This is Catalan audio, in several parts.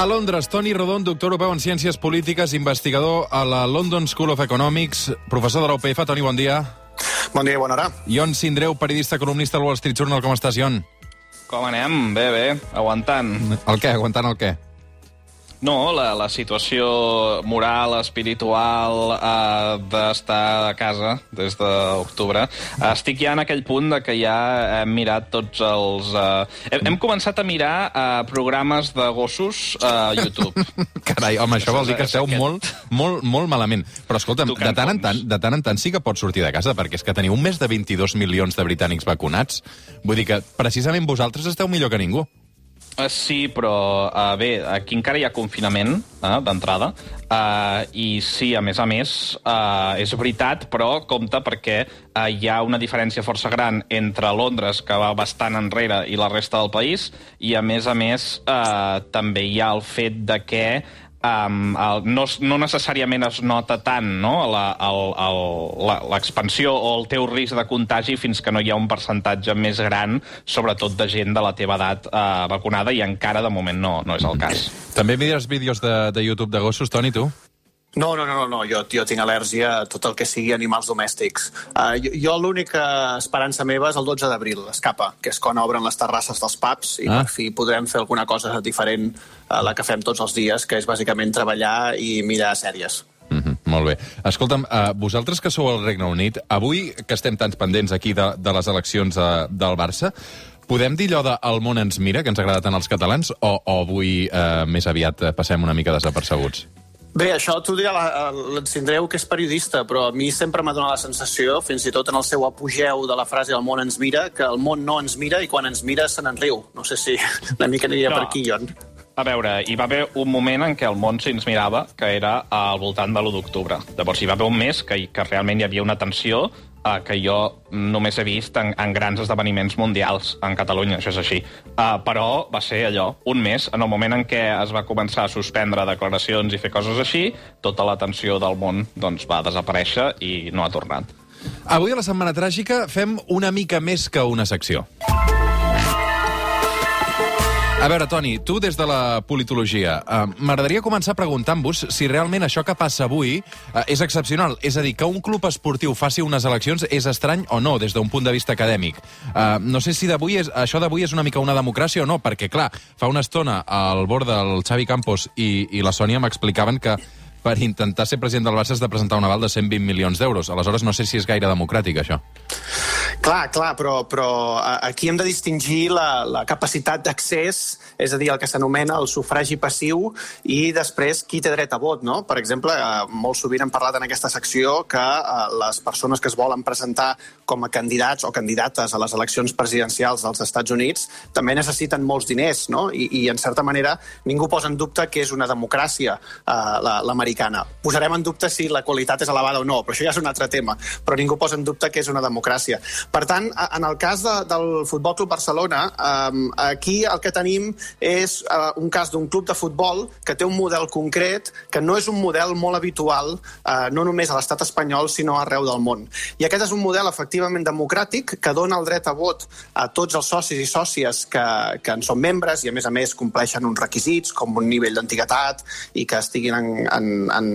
A Londres, Toni Rodon, doctor europeu en Ciències Polítiques, investigador a la London School of Economics, professor de la UPF. Toni, bon dia. Bon dia i bona hora. Ion Sindreu, periodista, columnista al Wall Street Journal. Com estàs, Ion? Com anem? Bé, bé, aguantant. El què? Aguantant el què? No, la, la situació moral, espiritual, eh, d'estar a casa des d'octubre. Estic ja en aquell punt de que ja hem mirat tots els... Eh, hem, hem començat a mirar eh, programes de gossos a YouTube. Carai, home, això vol dir que esteu molt, molt, molt malament. Però escolta'm, de tant, en tant, de tant en tant sí que pots sortir de casa, perquè és que teniu més de 22 milions de britànics vacunats. Vull dir que precisament vosaltres esteu millor que ningú. Eh, Sí, però uh, bé, aquí encara hi ha confinament uh, d'entrada. Uh, i sí, a més a més, uh, és veritat, però compte perquè uh, hi ha una diferència força gran entre Londres, que va bastant enrere, i la resta del país, i a més a més uh, també hi ha el fet de que um, el, no, no necessàriament es nota tant no? l'expansió o el teu risc de contagi fins que no hi ha un percentatge més gran, sobretot de gent de la teva edat eh, vacunada, i encara de moment no, no és el cas. També mires vídeos de, de YouTube de gossos, Toni, tu? No, no, no, no. Jo, jo tinc al·lèrgia a tot el que sigui animals domèstics. Uh, jo jo l'única esperança meva és el 12 d'abril, escapa, que és quan obren les terrasses dels pubs i Ah. per fi podrem fer alguna cosa diferent a la que fem tots els dies, que és bàsicament treballar i mirar sèries. Mm -hmm, molt bé. Escolta'm, uh, vosaltres que sou al Regne Unit, avui que estem tants pendents aquí de, de les eleccions uh, del Barça, podem dir allò de el món ens mira, que ens agrada tant als catalans, o, o avui uh, més aviat eh, passem una mica desapercebuts? Bé, això la- l'Ensindreu, que és periodista, però a mi sempre m'ha donat la sensació, fins i tot en el seu apogeu de la frase el món ens mira, que el món no ens mira i quan ens mira se n'en riu. No sé si una mica aniria No. per aquí, Jon. A veure, hi va haver un moment en què el món se'ns mirava, que era al voltant de l'1 d'octubre. Llavors hi va haver un mes que, que realment hi havia una tensió eh, que jo només he vist en, en grans esdeveniments mundials en Catalunya, això és així. Uh, però va ser allò, un mes, en el moment en què es va començar a suspendre declaracions i fer coses així, tota la tensió del món doncs, va desaparèixer i no ha tornat. Avui a la Setmana Tràgica fem una mica més que una secció. A veure, Toni, tu des de la politologia, eh, m'agradaria començar preguntant-vos si realment això que passa avui eh, és excepcional. És a dir, que un club esportiu faci unes eleccions és estrany o no, des d'un punt de vista acadèmic. Eh, no sé si d'avui és, això d'avui és una mica una democràcia o no, perquè, clar, fa una estona al bord del Xavi Campos i, i la Sònia m'explicaven que per intentar ser president del Barça has de presentar un aval de 120 milions d'euros. Aleshores, no sé si és gaire democràtic, això. Clar, clar, però, però a- aquí hem de distingir la, la capacitat d'accés, és a dir, el que s'anomena el sufragi passiu, i després qui té dret a vot, no? Per exemple, eh, molt sovint hem parlat en aquesta secció que eh, les persones que es volen presentar com a candidats o candidates a les eleccions presidencials dels Estats Units també necessiten molts diners, no? I, i en certa manera ningú posa en dubte que és una democràcia eh, la- l'americana. Posarem en dubte si la qualitat és elevada o no, però això ja és un altre tema. Però ningú posa en dubte que és una democràcia. Per tant, a- en el cas de, del Futbol Club Barcelona, eh, aquí el que tenim és eh, un cas d'un club de futbol que té un model concret, que no és un model molt habitual, eh, no només a l'estat espanyol, sinó arreu del món. I aquest és un model efectivament democràtic que dona el dret a vot a tots els socis i sòcies que, que en són membres i, a més a més, compleixen uns requisits com un nivell d'antiguitat i que estiguin en, en, en,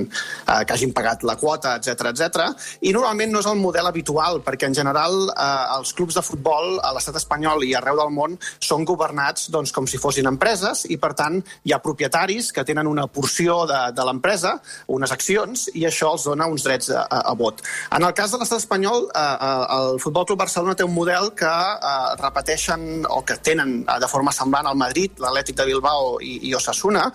eh, que hagin pagat la quota, etc etc. I normalment no és el model habitual, perquè en general eh, eh, els clubs de futbol a l'estat espanyol i arreu del món són governats doncs, com si fossin empreses i, per tant, hi ha propietaris que tenen una porció de, de l'empresa, unes accions, i això els dona uns drets a, a, a vot. En el cas de l'estat espanyol, eh, eh, el Futbol Club Barcelona té un model que eh, repeteixen o que tenen eh, de forma semblant al Madrid, l'Atlètic de Bilbao i, i Osasuna,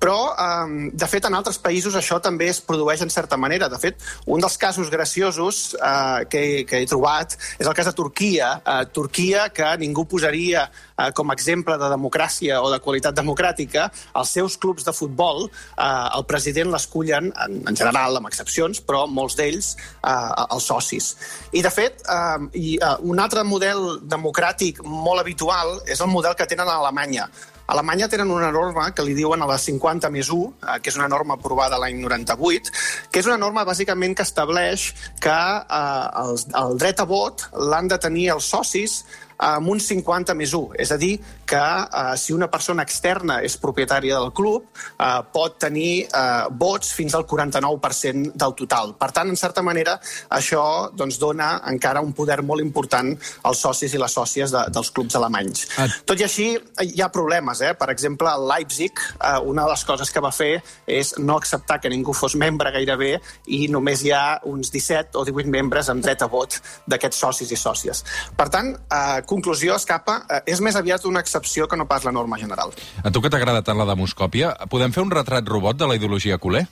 però, eh, de fet, en altres països això també es produeix en certa manera. De fet, un dels casos graciosos eh, que, que he trobat és el cas de Turquia. Eh, Turquia, que ningú posaria eh, com a exemple de democràcia o de qualitat democràtica, els seus clubs de futbol, eh, el president l'escullen, en, en general, amb excepcions, però molts d'ells, eh, els socis. I, de fet, eh, i, eh, un altre model democràtic molt habitual és el model que tenen a Alemanya. A Alemanya tenen una norma que li diuen a la 50 més 1, eh, que és una norma aprovada l'any 98, que és una norma bàsicament que estableix que eh, el, el dret a vot l'han de tenir els socis amb un 50 més 1. És a dir, que eh, si una persona externa és propietària del club, eh, pot tenir eh, vots fins al 49% del total. Per tant, en certa manera, això doncs, dona encara un poder molt important als socis i les sòcies de, dels clubs alemanys. Ah. Tot i així, hi ha problemes. Eh? Per exemple, el Leipzig, eh, una de les coses que va fer és no acceptar que ningú fos membre gairebé i només hi ha uns 17 o 18 membres amb dret a vot d'aquests socis i sòcies. Per tant, eh, conclusió escapa, eh, és més aviat una excepció que no pas la norma general. A tu que t'agrada tant la demoscòpia, podem fer un retrat robot de la ideologia culer?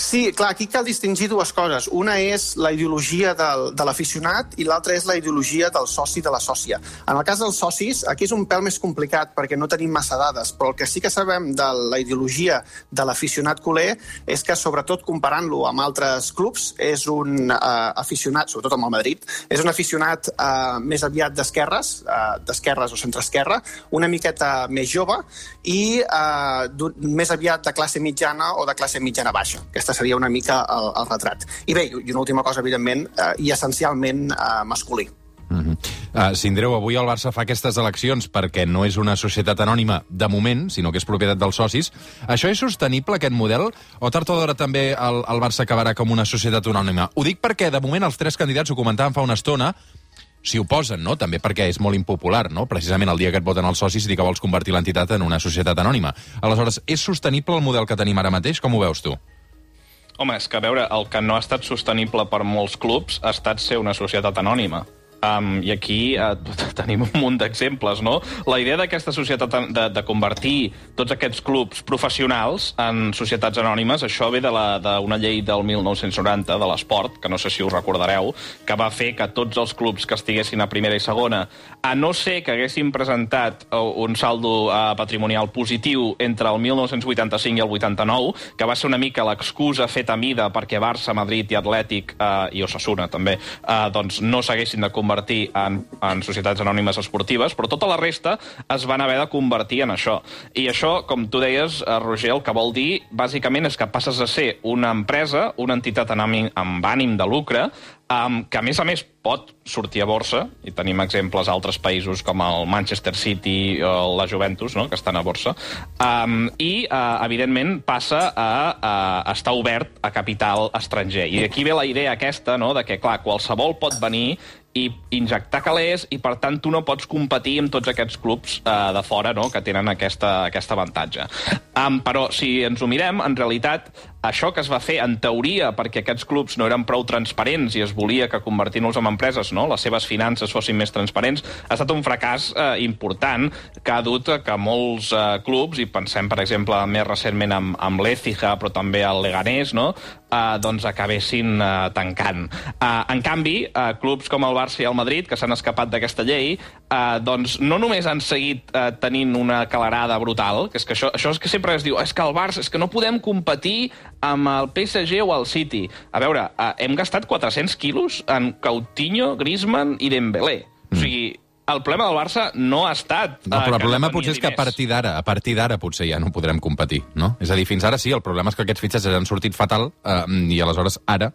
Sí, clar, aquí cal distingir dues coses. Una és la ideologia del, de l'aficionat i l'altra és la ideologia del soci de la sòcia. En el cas dels socis, aquí és un pèl més complicat perquè no tenim massa dades, però el que sí que sabem de la ideologia de l'aficionat culer és que, sobretot comparant-lo amb altres clubs, és un eh, aficionat, sobretot amb el Madrid, és un aficionat eh, més aviat d'esquerres, eh, d'esquerres o centreesquerra, una miqueta més jove i d'un- més aviat de classe mitjana o de classe mitjana baixa. Aquesta seria una mica el, el retrat. I bé, i una última cosa, evidentment, eh, i essencialment eh, masculí. Uh, Sindreu, avui el Barça fa aquestes eleccions perquè no és una societat anònima de moment, sinó que és propietat dels socis. Això és sostenible, aquest model? O tard o d'hora també el, el Barça acabarà com una societat anònima? Ho dic perquè, de moment, els tres candidats, ho comentàvem fa una estona, s'hi oposen, no? També perquè és molt impopular, no? Precisament el dia que et voten els socis i dir que vols convertir l'entitat en una societat anònima. Aleshores, és sostenible el model que tenim ara mateix? Com ho veus tu? Home, és que a veure, el que no ha estat sostenible per molts clubs ha estat ser una societat anònima. Um, I aquí uh, tenim un munt d'exemples, no? La idea d'aquesta societat, de, de convertir tots aquests clubs professionals en societats anònimes, això ve d'una de, la- d'una llei del 1990, de l'esport, que no sé si us recordareu, que va fer que tots els clubs que estiguessin a primera i segona, a no ser que haguessin presentat uh, un saldo uh, patrimonial positiu entre el 1985 i el 89, que va ser una mica l'excusa feta a mida perquè Barça, Madrid i Atlètic, uh, i Osasuna també, uh, doncs no s'haguessin de convertir en, en societats anònimes esportives, però tota la resta es van haver de convertir en això. I això, com tu deies, eh, Roger, el que vol dir, bàsicament, és que passes a ser una empresa, una entitat amb ànim, amb ànim de lucre, um, que a més a més pot sortir a borsa, i tenim exemples a altres països com el Manchester City o la Juventus, no?, que estan a borsa, um, i, uh, evidentment, passa a, a estar obert a capital estranger. I aquí ve la idea aquesta, no?, de que, clar, qualsevol pot venir i injectar calés i, per tant, tu no pots competir amb tots aquests clubs uh, de fora no?, que tenen aquesta, aquest avantatge. Um, però, si ens ho mirem, en realitat, això que es va fer, en teoria, perquè aquests clubs no eren prou transparents i es volia que convertint-los en empreses, no?, les seves finances fossin més transparents, ha estat un fracàs eh, important que ha dut que molts eh, clubs, i pensem, per exemple, més recentment amb, amb l'Ecija, però també el Leganés, no?, eh, doncs acabessin eh, tancant. Eh, en canvi, eh, clubs com el Barça i el Madrid, que s'han escapat d'aquesta llei, eh, doncs no només han seguit eh, tenint una calarada brutal, que és que això, això és que sempre es diu, és que el Barça, és que no podem competir amb el PSG o el City. A veure, eh, hem gastat 400 quilos en Coutinho, Griezmann i Dembélé. Mm. O sigui, el problema del Barça no ha estat... No, eh, però el problema no potser és que a partir d'ara, a partir d'ara potser ja no podrem competir, no? És a dir, fins ara sí, el problema és que aquests fitxatges han sortit fatal eh, i aleshores ara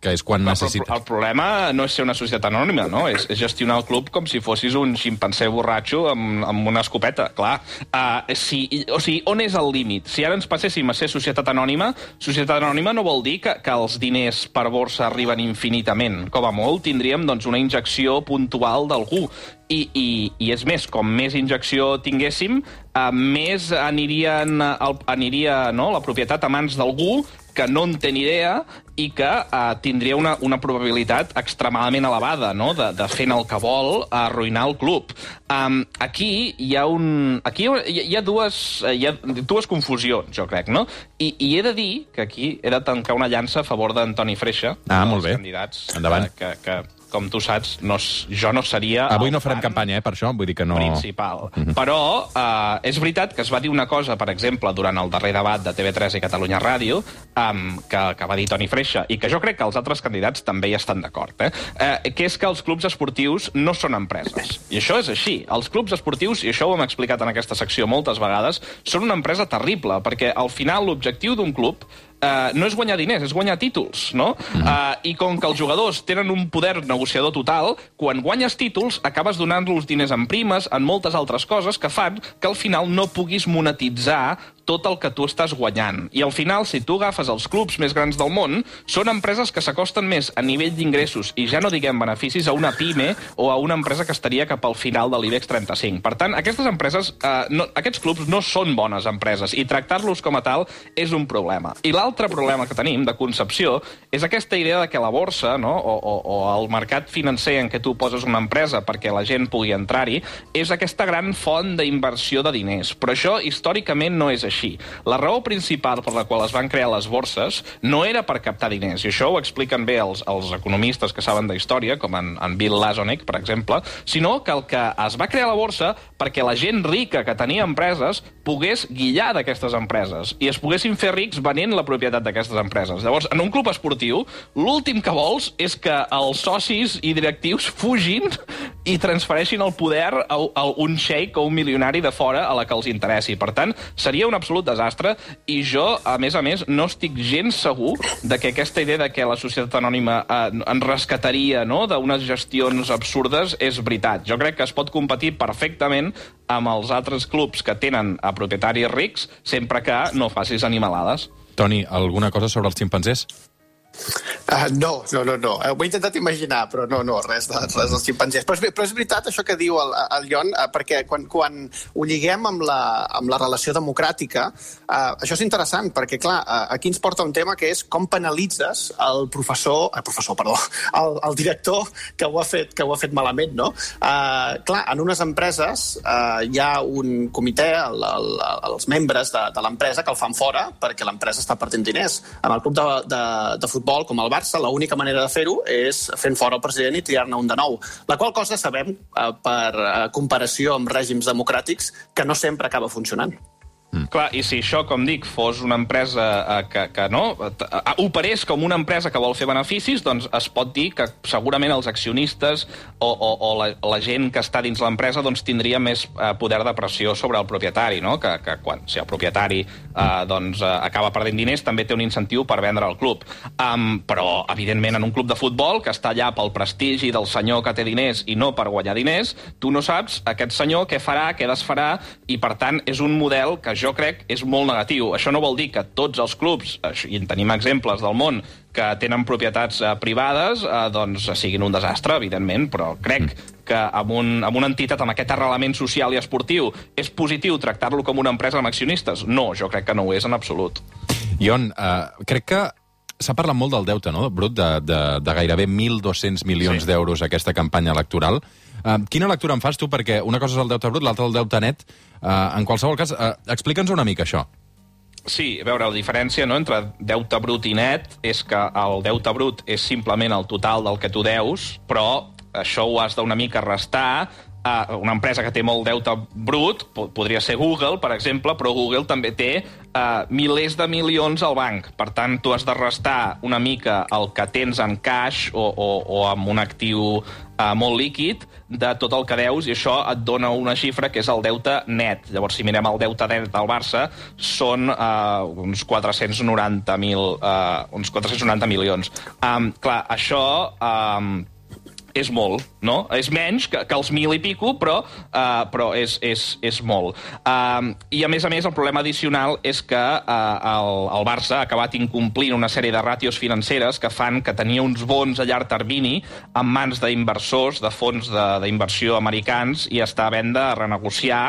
que és quan Però necessita... El problema no és ser una societat anònima, no? És, és gestionar el club com si fossis un ximpanzé borratxo amb, amb una escopeta, clar. Uh, si, o sigui, on és el límit? Si ara ens passéssim a ser societat anònima, societat anònima no vol dir que, que els diners per borsa arriben infinitament. Com a molt tindríem doncs, una injecció puntual d'algú. I, i, I és més, com més injecció tinguéssim, uh, més anirien, el, aniria no, la propietat a mans d'algú que no en té ni idea i que uh, tindria una, una probabilitat extremadament elevada no? de, de fent el que vol arruïnar el club. Um, aquí hi ha un... Aquí hi ha, hi ha, dues, hi ha dues confusions, jo crec, no? I, I he de dir que aquí he de tancar una llança a favor d'Antoni Freixa, Ah, molt dels bé. candidats Endavant. Que, que, com tu saps, no, jo no seria... Avui no farem campanya, eh, per això, vull dir que no... principal. Però eh, és veritat que es va dir una cosa, per exemple, durant el darrer debat de TV3 i Catalunya Ràdio, um, que, que va dir Toni Freixa, i que jo crec que els altres candidats també hi estan d'acord, eh? eh? que és que els clubs esportius no són empreses. I això és així. Els clubs esportius, i això ho hem explicat en aquesta secció moltes vegades, són una empresa terrible, perquè al final l'objectiu d'un club Uh, no és guanyar diners, és guanyar títols, no? Mm. Uh, I com que els jugadors tenen un poder negociador total, quan guanyes títols acabes donant-los diners en primes, en moltes altres coses que fan que al final no puguis monetitzar tot el que tu estàs guanyant. I al final, si tu agafes els clubs més grans del món, són empreses que s'acosten més a nivell d'ingressos i ja no diguem beneficis a una PIME o a una empresa que estaria cap al final de l'IBEX 35. Per tant, aquestes empreses, eh, no, aquests clubs no són bones empreses i tractar-los com a tal és un problema. I l'altre problema que tenim de concepció és aquesta idea de que la borsa no, o, o, o el mercat financer en què tu poses una empresa perquè la gent pugui entrar-hi és aquesta gran font d'inversió de diners. Però això històricament no és així. La raó principal per la qual es van crear les borses no era per captar diners, i això ho expliquen bé els, els economistes que saben de història, com en, en Bill Lazonek, per exemple, sinó que el que es va crear la borsa perquè la gent rica que tenia empreses pogués guillar d'aquestes empreses i es poguessin fer rics venent la propietat d'aquestes empreses. Llavors, en un club esportiu, l'últim que vols és que els socis i directius fugin i transfereixin el poder a, a un sheik o un milionari de fora a la que els interessi. Per tant, seria un absolut desastre i jo, a més a més, no estic gens segur de que aquesta idea de que la societat anònima eh, en rescataria no, d'unes gestions absurdes és veritat. Jo crec que es pot competir perfectament amb els altres clubs que tenen a propietaris rics sempre que no facis animalades. Toni, alguna cosa sobre els ximpanzés? Uh, no, no, no, no. Uh, ho he intentat imaginar, però no, no, res, de, res dels. Però és, però és veritat això que diu el, el Ion, uh, perquè quan, quan ho lliguem amb la, amb la relació democràtica, uh, això és interessant, perquè, clar, uh, aquí ens porta un tema que és com penalitzes el professor, el professor, perdó, el, el director que ho ha fet, que ho ha fet malament, no? Uh, clar, en unes empreses uh, hi ha un comitè, el, el, els membres de, de l'empresa que el fan fora perquè l'empresa està perdent diners. En el club de, de, de futbol, com el Barça, l'única manera de fer-ho és fent fora el president i triar-ne un de nou. La qual cosa sabem, eh, per eh, comparació amb règims democràtics, que no sempre acaba funcionant. Clar, i si això, com dic, fos una empresa eh, que, que no, eh, operés com una empresa que vol fer beneficis, doncs es pot dir que segurament els accionistes o, o, o la, la gent que està dins l'empresa doncs, tindria més eh, poder de pressió sobre el propietari, no? que, que quan, si el propietari eh, doncs, acaba perdent diners, també té un incentiu per vendre el club. Um, però, evidentment, en un club de futbol que està allà pel prestigi del senyor que té diners i no per guanyar diners, tu no saps aquest senyor què farà, què desfarà, i, per tant, és un model que jo crec és molt negatiu. Això no vol dir que tots els clubs, i en tenim exemples del món, que tenen propietats eh, privades, eh, doncs siguin un desastre, evidentment, però crec que amb, un, amb una entitat amb aquest arrelament social i esportiu és positiu tractar-lo com una empresa amb accionistes? No, jo crec que no ho és en absolut. Ion, eh, crec que s'ha parlat molt del deute, no?, brut, de, de, de gairebé 1.200 milions sí. d'euros aquesta campanya electoral. Quina lectura en fas tu? Perquè una cosa és el deute brut, l'altra el deute net. Uh, en qualsevol cas, uh, explica'ns una mica això. Sí, a veure, la diferència no, entre deute brut i net és que el deute brut és simplement el total del que tu deus, però això ho has d'una mica restar una empresa que té molt deute brut, po podria ser Google, per exemple, però Google també té uh, milers de milions al banc. Per tant, tu has de restar una mica el que tens en cash o, o, o amb un actiu uh, molt líquid de tot el que deus i això et dona una xifra que és el deute net. Llavors, si mirem el deute net del Barça, són uh, uns 490.000 uh, uns 490 milions. Um, clar, això... Um, és molt, no? És menys que, que els mil i pico, però, uh, però és, és, és molt. Uh, I, a més a més, el problema addicional és que uh, el, el Barça ha acabat incomplint una sèrie de ràtios financeres que fan que tenia uns bons a llarg termini en mans d'inversors, de fons d'inversió americans, i està a venda a renegociar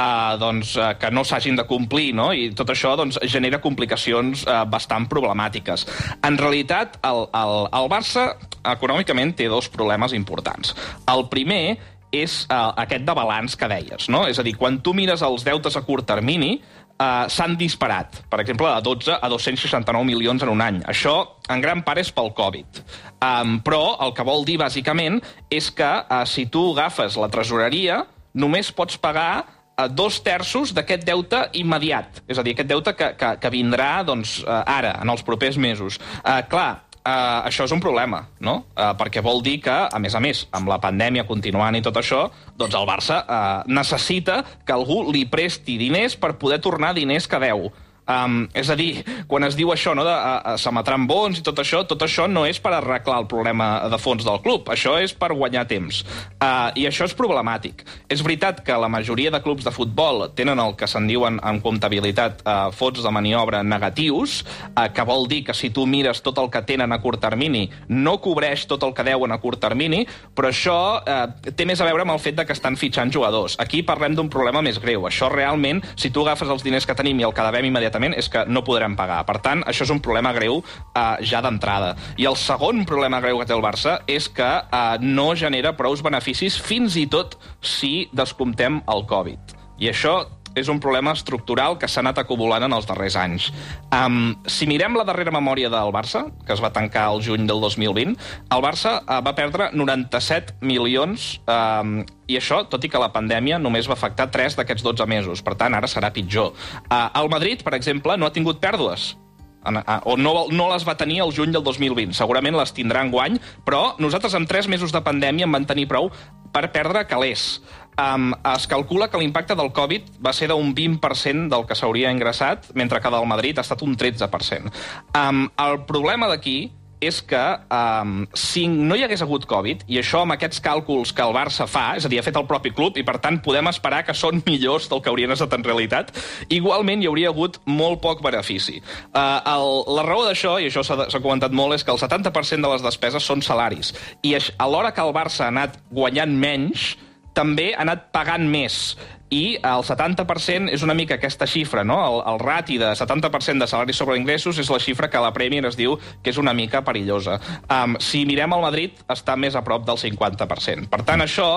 uh, doncs, uh, que no s'hagin de complir, no? i tot això doncs, genera complicacions uh, bastant problemàtiques. En realitat, el, el, el Barça econòmicament té dos problemes importants. El primer és uh, aquest de balanç que deies, no? És a dir, quan tu mires els deutes a curt termini, uh, s'han disparat, per exemple, de 12 a 269 milions en un any. Això, en gran part, és pel Covid. Um, però el que vol dir, bàsicament, és que uh, si tu agafes la tresoreria, només pots pagar dos terços d'aquest deute immediat. És a dir, aquest deute que, que, que vindrà doncs, ara, en els propers mesos. Uh, clar, Uh, això és un problema, no? Uh, perquè vol dir que, a més a més, amb la pandèmia continuant i tot això, doncs el Barça uh, necessita que algú li presti diners per poder tornar diners que deu. Um, és a dir, quan es diu això, no, de uh, s'emetran bons i tot això, tot això no és per arreglar el problema de fons del club, això és per guanyar temps. Uh, I això és problemàtic. És veritat que la majoria de clubs de futbol tenen el que se'n diuen en comptabilitat uh, fons de maniobra negatius, uh, que vol dir que si tu mires tot el que tenen a curt termini, no cobreix tot el que deuen a curt termini, però això uh, té més a veure amb el fet de que estan fitxant jugadors. Aquí parlem d'un problema més greu. Això realment, si tu agafes els diners que tenim i el que devem immediatament immediatament és que no podrem pagar. Per tant, això és un problema greu eh, ja d'entrada. I el segon problema greu que té el Barça és que eh, no genera prous beneficis fins i tot si descomptem el Covid. I això és un problema estructural que s'ha anat acumulant en els darrers anys. Um, si mirem la darrera memòria del Barça, que es va tancar el juny del 2020, el Barça uh, va perdre 97 milions, um, i això, tot i que la pandèmia només va afectar 3 d'aquests 12 mesos. Per tant, ara serà pitjor. Uh, el Madrid, per exemple, no ha tingut pèrdues o no, no les va tenir el juny del 2020. Segurament les tindrà en guany, però nosaltres amb 3 mesos de pandèmia en van tenir prou per perdre calés um, es calcula que l'impacte del Covid va ser d'un 20% del que s'hauria ingressat, mentre que del Madrid ha estat un 13%. Um, el problema d'aquí és que um, si no hi hagués hagut Covid, i això amb aquests càlculs que el Barça fa, és a dir, ha fet el propi club, i per tant podem esperar que són millors del que haurien estat en realitat, igualment hi hauria hagut molt poc benefici. Uh, el, la raó d'això, i això s'ha comentat molt, és que el 70% de les despeses són salaris. I alhora que el Barça ha anat guanyant menys, també ha anat pagant més i el 70% és una mica aquesta xifra, no? El, el rati de 70% de salaris sobre ingressos és la xifra que la Premier es diu que és una mica perillosa. Um, si mirem al Madrid, està més a prop del 50%. Per tant, això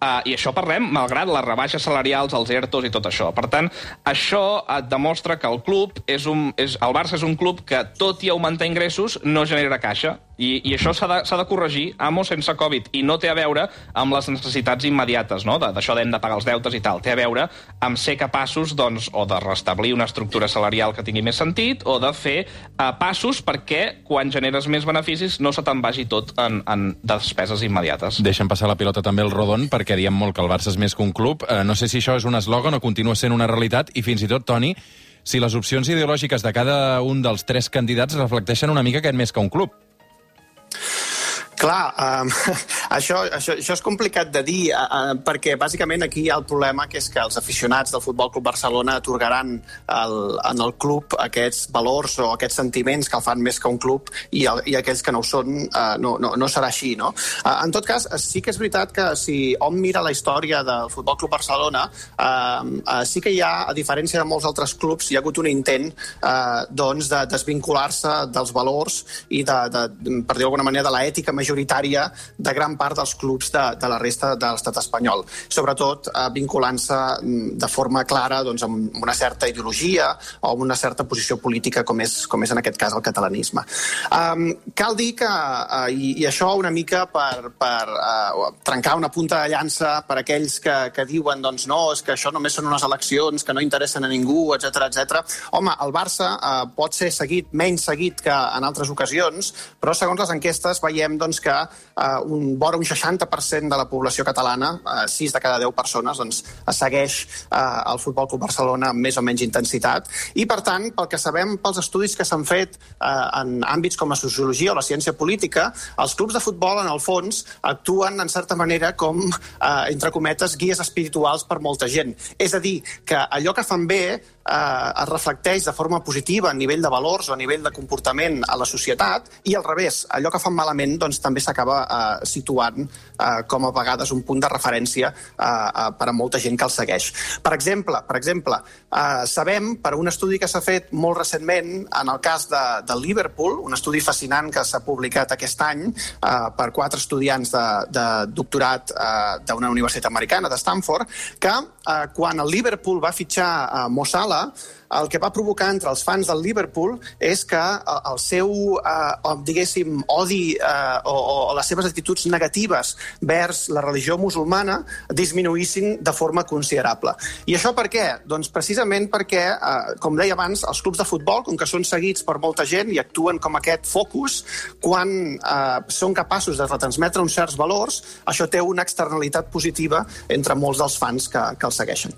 Uh, I això parlem malgrat les rebaixes salarials, els ERTOs i tot això. Per tant, això et demostra que el club és un, és, el Barça és un club que, tot i augmentar ingressos, no genera caixa. I, i això s'ha de, de corregir amb o sense Covid. I no té a veure amb les necessitats immediates, no? d'això d'hem de pagar els deutes i tal. Té a veure amb ser capaços doncs, o de restablir una estructura salarial que tingui més sentit o de fer uh, passos perquè quan generes més beneficis no se te'n vagi tot en, en despeses immediates. Deixem passar la pilota també al Rodon perquè diem molt que el Barça és més que un club. Eh, no sé si això és un eslògan o continua sent una realitat, i fins i tot, Toni, si les opcions ideològiques de cada un dels tres candidats reflecteixen una mica que és més que un club. Clar, um, això, això, això és complicat de dir, uh, perquè bàsicament aquí hi ha el problema que és que els aficionats del Futbol Club Barcelona atorgaran el, en el club aquests valors o aquests sentiments que el fan més que un club i, el, i aquells que no ho són uh, no, no, no serà així, no? Uh, en tot cas, sí que és veritat que si hom mira la història del Futbol Club Barcelona, uh, uh, sí que hi ha, a diferència de molts altres clubs, hi ha hagut un intent uh, doncs de desvincular-se dels valors i de, de, per dir d'alguna manera, de l'ètica majoritària de gran part dels clubs de, de la resta de l'estat espanyol, sobretot eh, vinculant-se mm, de forma clara doncs, amb una certa ideologia o amb una certa posició política, com és, com és en aquest cas el catalanisme. Um, cal dir que, uh, i, i això una mica per, per uh, trencar una punta de llança per aquells que, que diuen doncs no, és que això només són unes eleccions que no interessen a ningú, etc etc. Home, el Barça uh, pot ser seguit, menys seguit que en altres ocasions, però segons les enquestes veiem doncs, que uh, un, vora un 60% de la població catalana, uh, 6 de cada 10 persones, doncs, segueix uh, el Futbol Club Barcelona amb més o menys intensitat. I, per tant, pel que sabem pels estudis que s'han fet uh, en àmbits com la sociologia o la ciència política, els clubs de futbol, en el fons, actuen, en certa manera, com, uh, entre cometes, guies espirituals per molta gent. És a dir, que allò que fan bé eh, es reflecteix de forma positiva a nivell de valors o a nivell de comportament a la societat i al revés, allò que fan malament doncs, també s'acaba eh, situant eh, com a vegades un punt de referència eh, eh, per a molta gent que el segueix. Per exemple, per exemple eh, sabem per un estudi que s'ha fet molt recentment en el cas de, de Liverpool, un estudi fascinant que s'ha publicat aquest any eh, per quatre estudiants de, de doctorat eh, d'una universitat americana, de Stanford, que eh, quan el Liverpool va fitxar a Mo Salah, el que va provocar entre els fans del Liverpool és que eh, el seu, eh, diguéssim, odi eh, o, o les seves actituds negatives vers la religió musulmana disminuïssin de forma considerable. I això per què? Doncs precisament perquè, eh, com deia abans, els clubs de futbol, com que són seguits per molta gent i actuen com aquest focus, quan eh, són capaços de retransmetre uns certs valors, això té una externalitat positiva entre molts dels fans que, que els segueixen.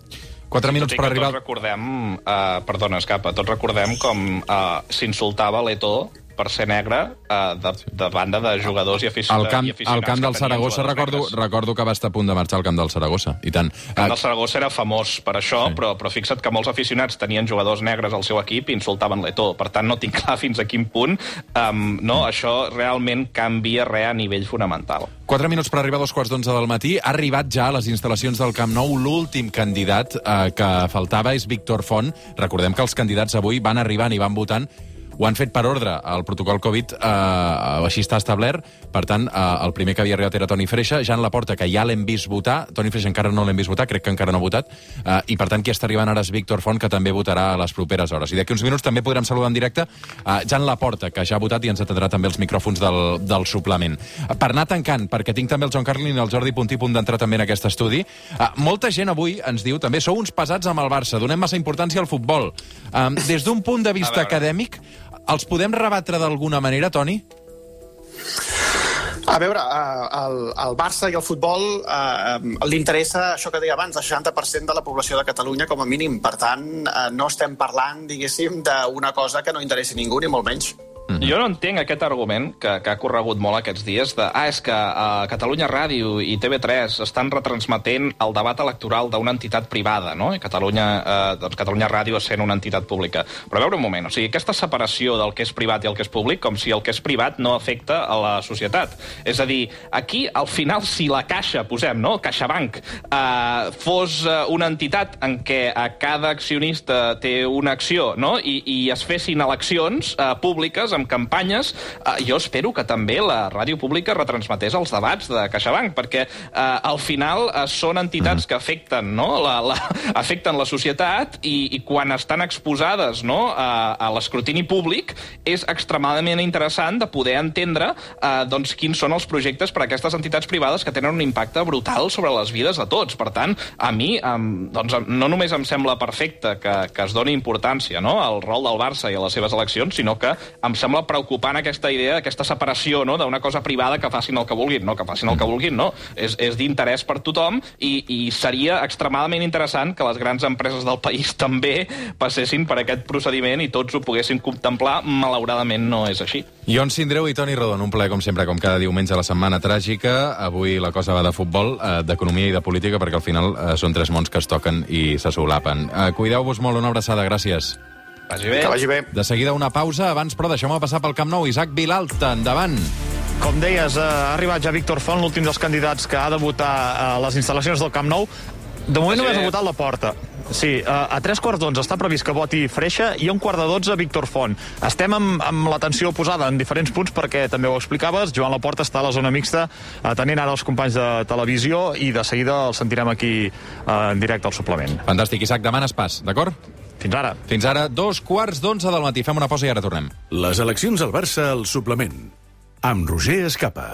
4 minuts per arribar... Tots recordem, uh, perdona, escapa, tots recordem com uh, s'insultava l'Eto per ser negre uh, de, de banda de jugadors i, afici Al camp, aficionats al camp del Saragossa recordo, negres. recordo que va estar a punt de marxar al camp del Saragossa, i tant. El camp del Saragossa era famós per això, Sí. sí. però, però fixa't que molts aficionats tenien jugadors negres al seu equip i insultaven l'Eto. Per tant, no tinc clar fins a quin punt um, no, això realment canvia res a nivell fonamental. 4 minuts per arribar a dos quarts d'onze del matí. Ha arribat ja a les instal·lacions del Camp Nou l'últim candidat eh, que faltava és Víctor Font. Recordem que els candidats avui van arribant i van votant ho han fet per ordre. El protocol Covid eh, així està establert. Per tant, eh, el primer que havia arribat era Toni Freixa. Ja en la porta, que ja l'hem vist votar. Toni Freixa encara no l'hem vist votar, crec que encara no ha votat. Eh, I, per tant, qui està arribant ara és Víctor Font, que també votarà a les properes hores. I d'aquí uns minuts també podrem saludar en directe eh, Jan Laporta, que ja ha votat i ens atendrà també els micròfons del, del suplement. Per anar tancant, perquè tinc també el John Carlin i el Jordi Puntí punt d'entrar també en aquest estudi, eh, molta gent avui ens diu també sou uns pesats amb el Barça, donem massa importància al futbol. Eh, des d'un punt de vista acadèmic, els podem rebatre d'alguna manera, Toni? A veure, eh, el, el Barça i el futbol eh, li interessa això que deia abans, el 60% de la població de Catalunya com a mínim. Per tant, eh, no estem parlant, diguéssim, d'una cosa que no interessi ningú, ni molt menys. Mm -hmm. Jo no entenc aquest argument que, que ha corregut molt aquests dies de ah, és que uh, Catalunya Ràdio i TV3 estan retransmetent el debat electoral d'una entitat privada, no? I Catalunya, uh, doncs Catalunya Ràdio sent una entitat pública. Però a veure un moment, o sigui, aquesta separació del que és privat i el que és públic, com si el que és privat no afecta a la societat. És a dir, aquí, al final, si la Caixa, posem, no?, CaixaBank, uh, fos uh, una entitat en què uh, cada accionista té una acció, no?, i, i es fessin eleccions uh, públiques amb campanyes, eh, jo espero que també la ràdio pública retransmetés els debats de CaixaBank, perquè eh, al final eh, són entitats que afecten, no? la, la, afecten la societat i, i quan estan exposades no? a, a l'escrutini públic és extremadament interessant de poder entendre eh, doncs, quins són els projectes per a aquestes entitats privades que tenen un impacte brutal sobre les vides de tots. Per tant, a mi em, doncs, no només em sembla perfecte que, que es doni importància no? al rol del Barça i a les seves eleccions, sinó que em sembla preocupant aquesta idea, aquesta separació no? d'una cosa privada que facin el que vulguin. No, que facin el que vulguin, no. És, és d'interès per tothom i, i seria extremadament interessant que les grans empreses del país també passessin per aquest procediment i tots ho poguessin contemplar. Malauradament no és així. Ion Sindreu i Toni Rodon, un plaer, com sempre, com cada diumenge a la setmana tràgica. Avui la cosa va de futbol, eh, d'economia i de política, perquè al final eh, són tres mons que es toquen i se solapen. Eh, Cuideu-vos molt, una abraçada, gràcies. Vagi bé. Que vagi bé. De seguida una pausa, abans, però deixeu-me passar pel Camp Nou. Isaac Vilalta, endavant. Com deies, eh, ha arribat ja Víctor Font, l'últim dels candidats que ha de votar a les instal·lacions del Camp Nou. De moment només ha votat la porta. Sí, a, a tres quarts d'onze està previst que voti Freixa i a un quart de dotze Víctor Font. Estem amb, amb l'atenció posada en diferents punts perquè també ho explicaves, Joan Laporta està a la zona mixta atenent ara els companys de televisió i de seguida el sentirem aquí eh, en directe al suplement. Fantàstic, Isaac, demanes pas, d'acord? Fins ara. Fins ara, dos quarts d'onze del matí. Fem una pausa i ara tornem. Les eleccions al Barça al suplement. Amb Roger Escapa.